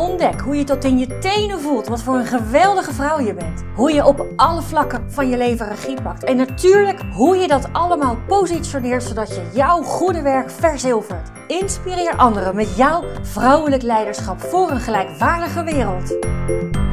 Ontdek hoe je tot in je tenen voelt wat voor een geweldige vrouw je bent. Hoe je op alle vlakken van je leven regie pakt. En natuurlijk hoe je dat allemaal positioneert zodat je jouw goede werk verzilvert. Inspireer anderen met jouw vrouwelijk leiderschap voor een gelijkwaardige wereld.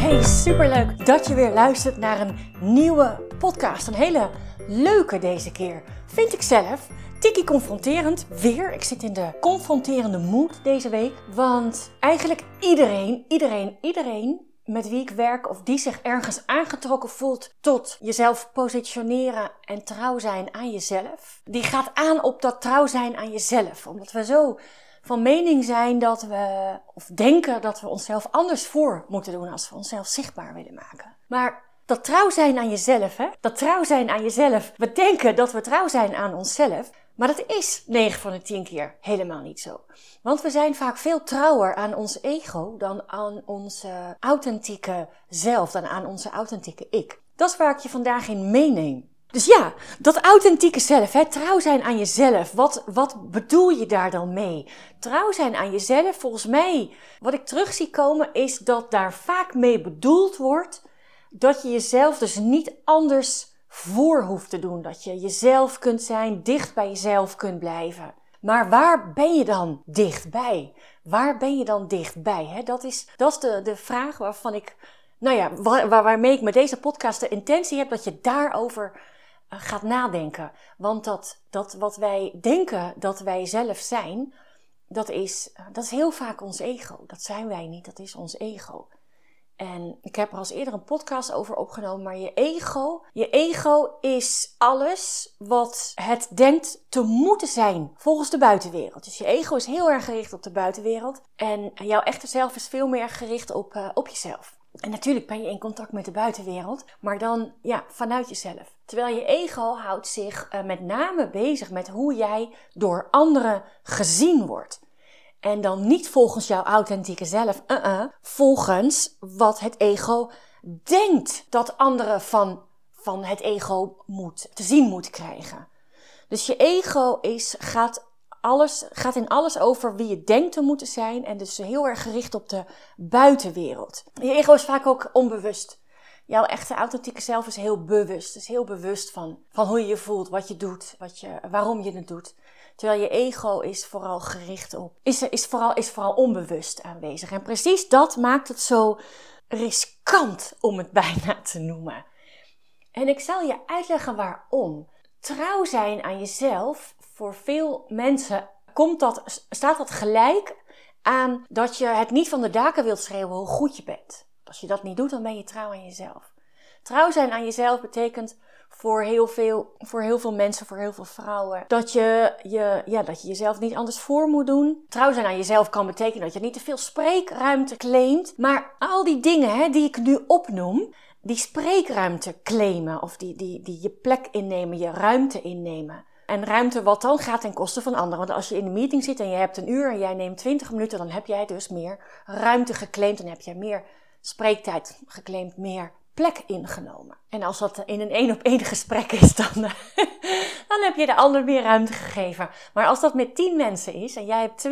Hey, superleuk dat je weer luistert naar een nieuwe podcast. Een hele leuke deze keer, vind ik zelf. Tikkie confronterend, weer. Ik zit in de confronterende mood deze week. Want eigenlijk iedereen, iedereen, iedereen met wie ik werk of die zich ergens aangetrokken voelt tot jezelf positioneren en trouw zijn aan jezelf, die gaat aan op dat trouw zijn aan jezelf. Omdat we zo van mening zijn dat we, of denken dat we onszelf anders voor moeten doen als we onszelf zichtbaar willen maken. Maar dat trouw zijn aan jezelf, hè? Dat trouw zijn aan jezelf. We denken dat we trouw zijn aan onszelf. Maar dat is 9 van de 10 keer helemaal niet zo. Want we zijn vaak veel trouwer aan ons ego dan aan onze authentieke zelf, dan aan onze authentieke ik. Dat is waar ik je vandaag in meeneem. Dus ja, dat authentieke zelf, hè, trouw zijn aan jezelf. Wat, wat bedoel je daar dan mee? Trouw zijn aan jezelf, volgens mij, wat ik terug zie komen, is dat daar vaak mee bedoeld wordt dat je jezelf dus niet anders voor hoeft te doen. Dat je jezelf kunt zijn, dicht bij jezelf kunt blijven. Maar waar ben je dan dichtbij? Waar ben je dan dichtbij? Dat is, dat is de, de vraag waarvan ik, nou ja, waar, waarmee ik met deze podcast de intentie heb dat je daarover uh, gaat nadenken. Want dat, dat wat wij denken dat wij zelf zijn, dat is, uh, dat is heel vaak ons ego. Dat zijn wij niet, dat is ons ego. En ik heb er als eerder een podcast over opgenomen, maar je ego, je ego is alles wat het denkt te moeten zijn volgens de buitenwereld. Dus je ego is heel erg gericht op de buitenwereld en jouw echte zelf is veel meer gericht op, uh, op jezelf. En natuurlijk ben je in contact met de buitenwereld, maar dan ja, vanuit jezelf. Terwijl je ego houdt zich uh, met name bezig met hoe jij door anderen gezien wordt. En dan niet volgens jouw authentieke zelf, uh -uh, volgens wat het ego denkt dat anderen van, van het ego moet, te zien moet krijgen. Dus je ego is, gaat, alles, gaat in alles over wie je denkt te moeten zijn en dus heel erg gericht op de buitenwereld. Je ego is vaak ook onbewust. Jouw echte authentieke zelf is heel bewust. Is heel bewust van, van hoe je je voelt, wat je doet, wat je, waarom je het doet. Terwijl je ego is vooral gericht op, is, is, vooral, is vooral onbewust aanwezig. En precies dat maakt het zo riskant om het bijna te noemen. En ik zal je uitleggen waarom. Trouw zijn aan jezelf, voor veel mensen komt dat, staat dat gelijk aan dat je het niet van de daken wilt schreeuwen hoe goed je bent. Als je dat niet doet, dan ben je trouw aan jezelf. Trouw zijn aan jezelf betekent voor heel veel, voor heel veel mensen, voor heel veel vrouwen. Dat je, je, ja, dat je jezelf niet anders voor moet doen. Trouw zijn aan jezelf kan betekenen dat je niet te veel spreekruimte claimt. Maar al die dingen hè, die ik nu opnoem, die spreekruimte claimen of die, die, die je plek innemen, je ruimte innemen. En ruimte wat dan gaat ten koste van anderen. Want als je in een meeting zit en je hebt een uur en jij neemt 20 minuten, dan heb jij dus meer ruimte geclaimd. Dan heb jij meer spreektijd geclaimd, meer plek ingenomen. En als dat in een één op één gesprek is, dan, dan heb je de ander weer ruimte gegeven. Maar als dat met 10 mensen is en jij hebt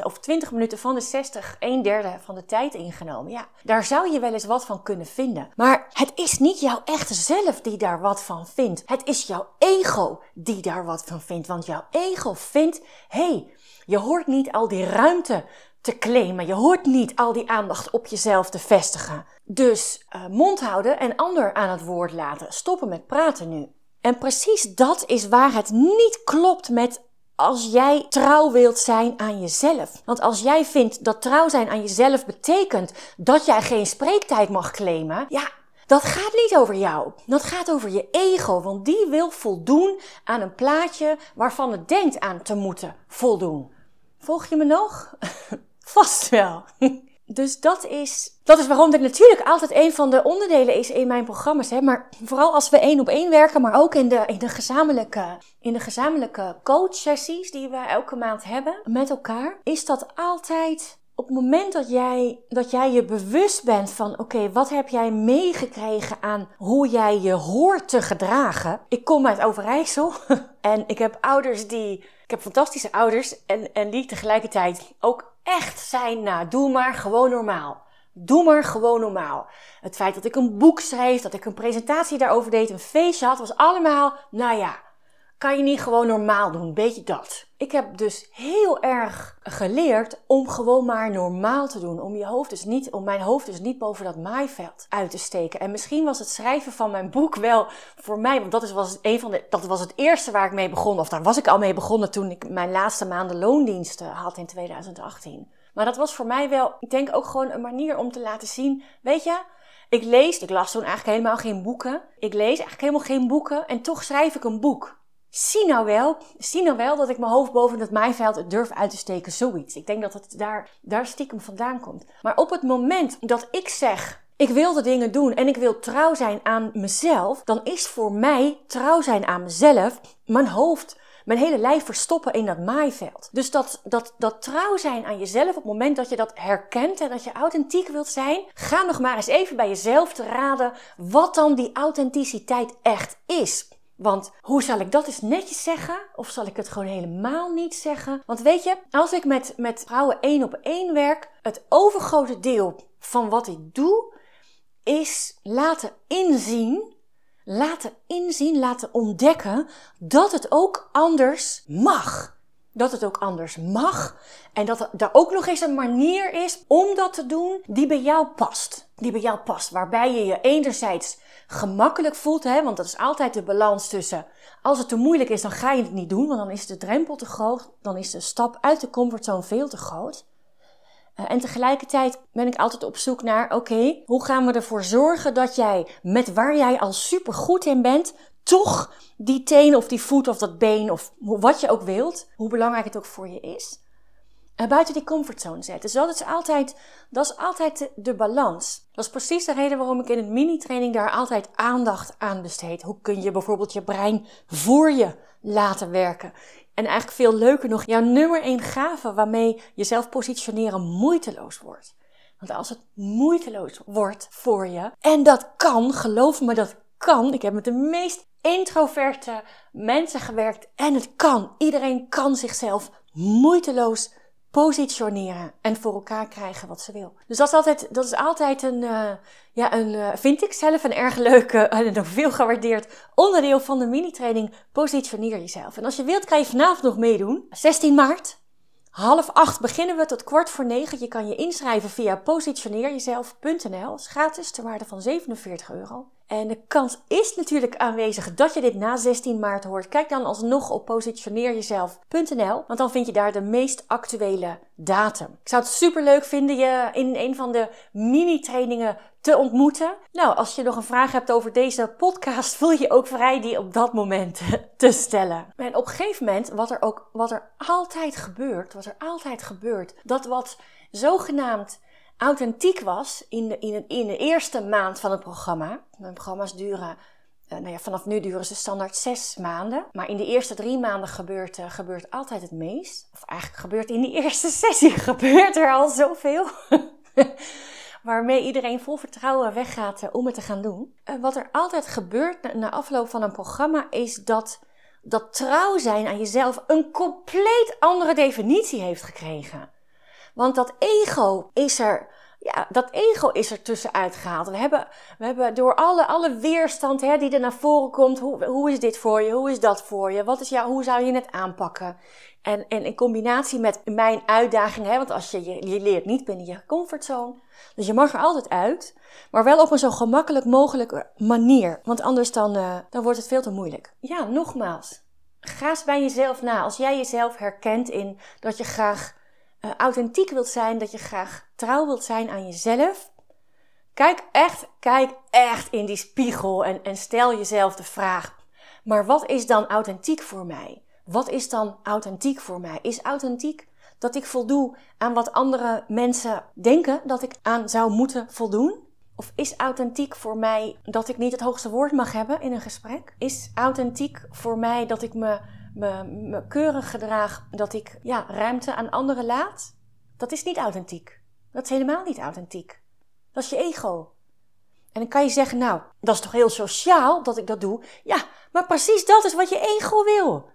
20% of 20 minuten van de 60, een derde van de tijd ingenomen, ja, daar zou je wel eens wat van kunnen vinden. Maar het is niet jouw echte zelf die daar wat van vindt. Het is jouw ego die daar wat van vindt. Want jouw ego vindt, hé, hey, je hoort niet al die ruimte te claimen. Je hoort niet al die aandacht op jezelf te vestigen. Dus uh, mond houden en ander aan het woord laten. Stoppen met praten nu. En precies dat is waar het niet klopt met als jij trouw wilt zijn aan jezelf. Want als jij vindt dat trouw zijn aan jezelf betekent dat jij geen spreektijd mag claimen, ja, dat gaat niet over jou. Dat gaat over je ego, want die wil voldoen aan een plaatje waarvan het denkt aan te moeten voldoen. Volg je me nog? Vast wel. dus dat is, dat is waarom dit natuurlijk altijd een van de onderdelen is in mijn programma's. Hè? Maar vooral als we één op één werken, maar ook in de, in de gezamenlijke, in de gezamenlijke coachsessies die we elke maand hebben met elkaar, is dat altijd op het moment dat jij, dat jij je bewust bent van, oké, wat heb jij meegekregen aan hoe jij je hoort te gedragen? Ik kom uit Overijssel en ik heb ouders die, ik heb fantastische ouders en, en die tegelijkertijd ook echt zijn, nou, doe maar gewoon normaal. Doe maar gewoon normaal. Het feit dat ik een boek schreef, dat ik een presentatie daarover deed, een feestje had, was allemaal, nou ja, kan je niet gewoon normaal doen, beetje dat. Ik heb dus heel erg geleerd om gewoon maar normaal te doen. Om, je hoofd dus niet, om mijn hoofd dus niet boven dat maaiveld uit te steken. En misschien was het schrijven van mijn boek wel voor mij, want dat, is, was, een van de, dat was het eerste waar ik mee begon. Of daar was ik al mee begonnen toen ik mijn laatste maanden loondiensten had in 2018. Maar dat was voor mij wel, ik denk ook gewoon een manier om te laten zien, weet je, ik lees, ik las toen eigenlijk helemaal geen boeken. Ik lees eigenlijk helemaal geen boeken en toch schrijf ik een boek. Zie nou wel, zie nou wel dat ik mijn hoofd boven het maaiveld durf uit te steken, zoiets. Ik denk dat het daar, daar stiekem vandaan komt. Maar op het moment dat ik zeg, ik wil de dingen doen en ik wil trouw zijn aan mezelf, dan is voor mij trouw zijn aan mezelf mijn hoofd mijn hele lijf verstoppen in dat maaiveld. Dus dat, dat, dat trouw zijn aan jezelf op het moment dat je dat herkent en dat je authentiek wilt zijn, ga nog maar eens even bij jezelf te raden wat dan die authenticiteit echt is. Want hoe zal ik dat eens netjes zeggen? Of zal ik het gewoon helemaal niet zeggen? Want weet je, als ik met, met vrouwen één op één werk, het overgrote deel van wat ik doe, is laten inzien laten inzien, laten ontdekken dat het ook anders mag. Dat het ook anders mag en dat er ook nog eens een manier is om dat te doen die bij jou past. Die bij jou past, waarbij je je enerzijds gemakkelijk voelt, hè, want dat is altijd de balans tussen als het te moeilijk is, dan ga je het niet doen, want dan is de drempel te groot, dan is de stap uit de comfortzone veel te groot. Eh, en tegelijkertijd ben ik altijd op zoek naar, oké, hoe gaan we ervoor zorgen dat jij met waar jij al super goed in bent, toch die teen of die voet of dat been of wat je ook wilt, hoe belangrijk het ook voor je is, buiten die comfortzone zetten. Dus dat is altijd, dat is altijd de, balans. Dat is precies de reden waarom ik in een mini-training daar altijd aandacht aan besteed. Hoe kun je bijvoorbeeld je brein voor je laten werken? En eigenlijk veel leuker nog, jouw nummer één gave waarmee jezelf positioneren moeiteloos wordt. Want als het moeiteloos wordt voor je, en dat kan, geloof me, dat kan. Ik heb met de meest introverte mensen gewerkt en het kan. Iedereen kan zichzelf moeiteloos positioneren en voor elkaar krijgen wat ze wil. Dus dat is altijd, dat is altijd een, uh, ja, een, uh, vind ik zelf een erg leuke en een veel gewaardeerd onderdeel van de mini-training. Positioneer jezelf. En als je wilt, kan je vanavond nog meedoen. 16 maart. Half acht beginnen we tot kwart voor negen. Je kan je inschrijven via positioneerjezelf.nl. is gratis, ter waarde van 47 euro. En de kans is natuurlijk aanwezig dat je dit na 16 maart hoort. Kijk dan alsnog op positioneerjezelf.nl, want dan vind je daar de meest actuele datum. Ik zou het super leuk vinden je in een van de mini-trainingen te ontmoeten. Nou, als je nog een vraag hebt over deze podcast, voel je ook vrij die op dat moment te stellen. En op een gegeven moment, wat er ook, wat er altijd gebeurt, wat er altijd gebeurt, dat wat zogenaamd authentiek was in de, in, in de eerste maand van het programma. Mijn programma's duren, uh, nou ja, vanaf nu duren ze standaard zes maanden. Maar in de eerste drie maanden gebeurt, uh, gebeurt altijd het meest. Of eigenlijk gebeurt in die eerste sessie gebeurt er al zoveel. waarmee iedereen vol vertrouwen weggaat uh, om het te gaan doen. wat er altijd gebeurt na, na, afloop van een programma is dat, dat trouw zijn aan jezelf een compleet andere definitie heeft gekregen. Want dat ego is er, ja, dat ego is er tussenuit gehaald. We hebben, we hebben door alle, alle weerstand hè, die er naar voren komt, hoe, hoe is dit voor je, hoe is dat voor je, wat is jou, hoe zou je het aanpakken? En, en in combinatie met mijn uitdaging, hè, want als je, je, je leert niet binnen je comfortzone, dus je mag er altijd uit, maar wel op een zo gemakkelijk mogelijke manier. Want anders dan, uh, dan wordt het veel te moeilijk. Ja, nogmaals. Ga eens bij jezelf na. Als jij jezelf herkent in dat je graag uh, authentiek wilt zijn, dat je graag trouw wilt zijn aan jezelf. Kijk echt, kijk echt in die spiegel en, en stel jezelf de vraag: maar wat is dan authentiek voor mij? Wat is dan authentiek voor mij? Is authentiek dat ik voldoe aan wat andere mensen denken dat ik aan zou moeten voldoen? Of is authentiek voor mij dat ik niet het hoogste woord mag hebben in een gesprek? Is authentiek voor mij dat ik me, me, me keurig gedraag, dat ik ja, ruimte aan anderen laat? Dat is niet authentiek. Dat is helemaal niet authentiek. Dat is je ego. En dan kan je zeggen, nou, dat is toch heel sociaal dat ik dat doe? Ja, maar precies dat is wat je ego wil.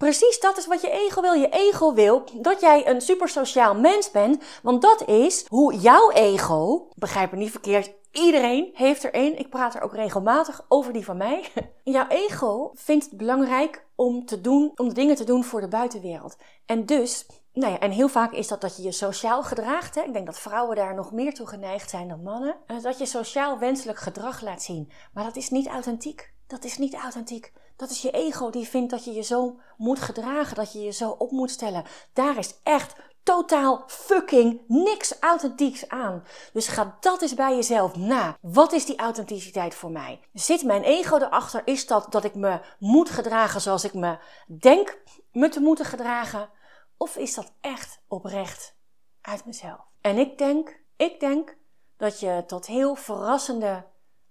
Precies dat is wat je ego wil. Je ego wil dat jij een supersociaal mens bent, want dat is hoe jouw ego, begrijp me niet verkeerd, iedereen heeft er één. Ik praat er ook regelmatig over die van mij. Jouw ego vindt het belangrijk om te doen, om dingen te doen voor de buitenwereld. En dus nou ja, en heel vaak is dat dat je je sociaal gedraagt. Hè? Ik denk dat vrouwen daar nog meer toe geneigd zijn dan mannen. Dat je sociaal wenselijk gedrag laat zien. Maar dat is niet authentiek. Dat is niet authentiek. Dat is je ego die vindt dat je je zo moet gedragen, dat je je zo op moet stellen. Daar is echt totaal fucking niks authentieks aan. Dus ga dat eens bij jezelf na. Wat is die authenticiteit voor mij? Zit mijn ego erachter? Is dat dat ik me moet gedragen zoals ik me denk me te moeten gedragen? Of is dat echt oprecht uit mezelf? En ik denk, ik denk dat je tot heel verrassende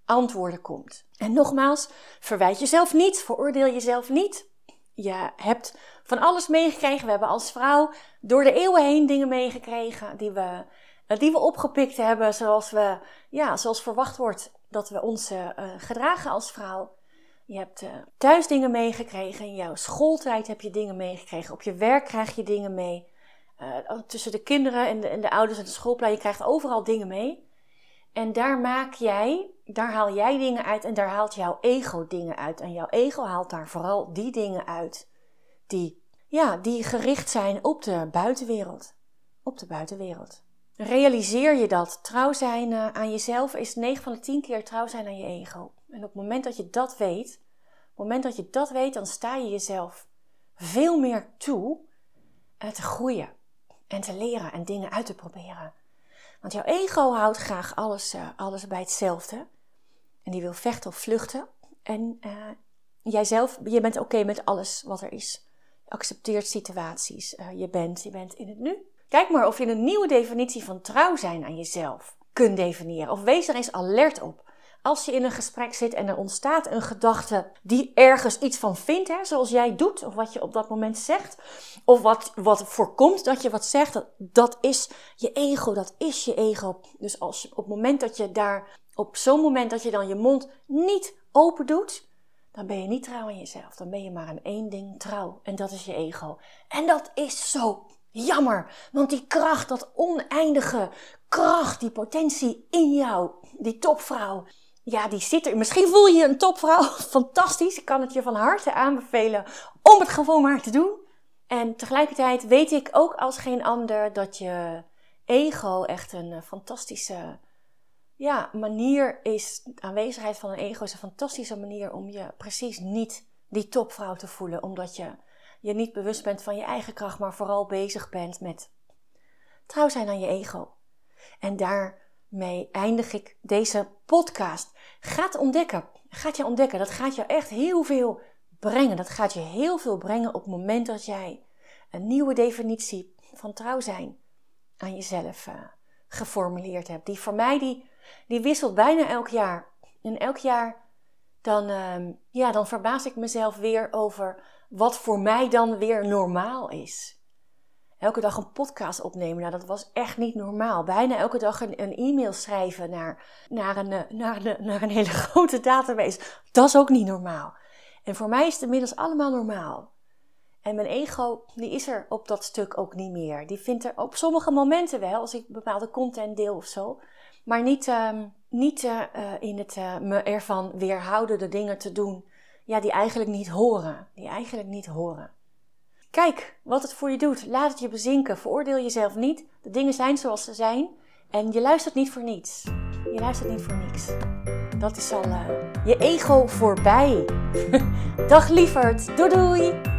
antwoorden komt. En nogmaals, verwijt jezelf niet, veroordeel jezelf niet. Je hebt van alles meegekregen. We hebben als vrouw door de eeuwen heen dingen meegekregen die we, die we opgepikt hebben, zoals, we, ja, zoals verwacht wordt dat we ons uh, gedragen als vrouw. Je hebt thuis dingen meegekregen. In jouw schooltijd heb je dingen meegekregen. Op je werk krijg je dingen mee. Uh, tussen de kinderen en de, en de ouders en de schoolplein. Je krijgt overal dingen mee. En daar maak jij, daar haal jij dingen uit en daar haalt jouw ego dingen uit. En jouw ego haalt daar vooral die dingen uit die, ja, die gericht zijn op de buitenwereld. Op de buitenwereld. Realiseer je dat trouw zijn uh, aan jezelf is 9 van de 10 keer trouw zijn aan je ego. En op het moment dat je dat weet, op het moment dat je dat weet, dan sta je jezelf veel meer toe uh, te groeien en te leren en dingen uit te proberen. Want jouw ego houdt graag alles, uh, alles bij hetzelfde. En die wil vechten of vluchten. En uh, jijzelf, je bent oké met alles wat er is. Je accepteert situaties. Uh, je, bent, je bent in het nu. Kijk maar of je een nieuwe definitie van trouw zijn aan jezelf kunt definiëren. Of wees er eens alert op. Als je in een gesprek zit en er ontstaat een gedachte die ergens iets van vindt, hè, zoals jij doet, of wat je op dat moment zegt, of wat, wat voorkomt dat je wat zegt, dat, dat is je ego, dat is je ego. Dus als op het moment dat je daar, op zo'n moment dat je dan je mond niet open doet, dan ben je niet trouw aan jezelf. Dan ben je maar aan één ding trouw. En dat is je ego. En dat is zo jammer. Want die kracht, dat oneindige kracht, die potentie in jou, die topvrouw, ja, die zit er. Misschien voel je je een topvrouw. Fantastisch. Ik kan het je van harte aanbevelen om het gewoon maar te doen. En tegelijkertijd weet ik ook als geen ander dat je ego echt een eh, fantastische ja, manier is. De aanwezigheid van een ego is een fantastische manier om je precies niet die topvrouw te voelen. Omdat je je niet bewust bent van je eigen kracht, maar vooral bezig bent met trouw zijn aan je ego. En daarmee eindig ik deze podcast. Gaat ontdekken. Gaat je ontdekken. Dat gaat je echt heel veel brengen. Dat gaat je heel veel brengen op het moment dat jij een nieuwe definitie van trouw zijn aan jezelf uh, geformuleerd hebt. Die voor mij, die, die wisselt bijna elk jaar. En elk jaar dan, uh, ja, dan verbaas ik mezelf weer over wat voor mij dan weer normaal is elke dag een podcast opnemen. Nou, dat was echt niet normaal. Bijna elke dag een, een e-mail schrijven naar, naar, een, eh, naar, naar een hele grote database. Dat is ook niet normaal. En voor mij is het inmiddels allemaal normaal. En mijn ego, die is er op dat stuk ook niet meer. Die vindt er op sommige momenten wel, als ik bepaalde content deel of zo. Maar niet, uh, niet uh, in het me ervan weerhouden de dingen te doen ja, die eigenlijk niet horen. Die eigenlijk niet horen. Kijk wat het voor je doet. Laat het je bezinken. Veroordeel jezelf niet. De dingen zijn zoals ze zijn. En je luistert niet voor niets. Je luistert niet voor niks. Dat is al uh, je ego voorbij. Dag lieverd. Doei doei.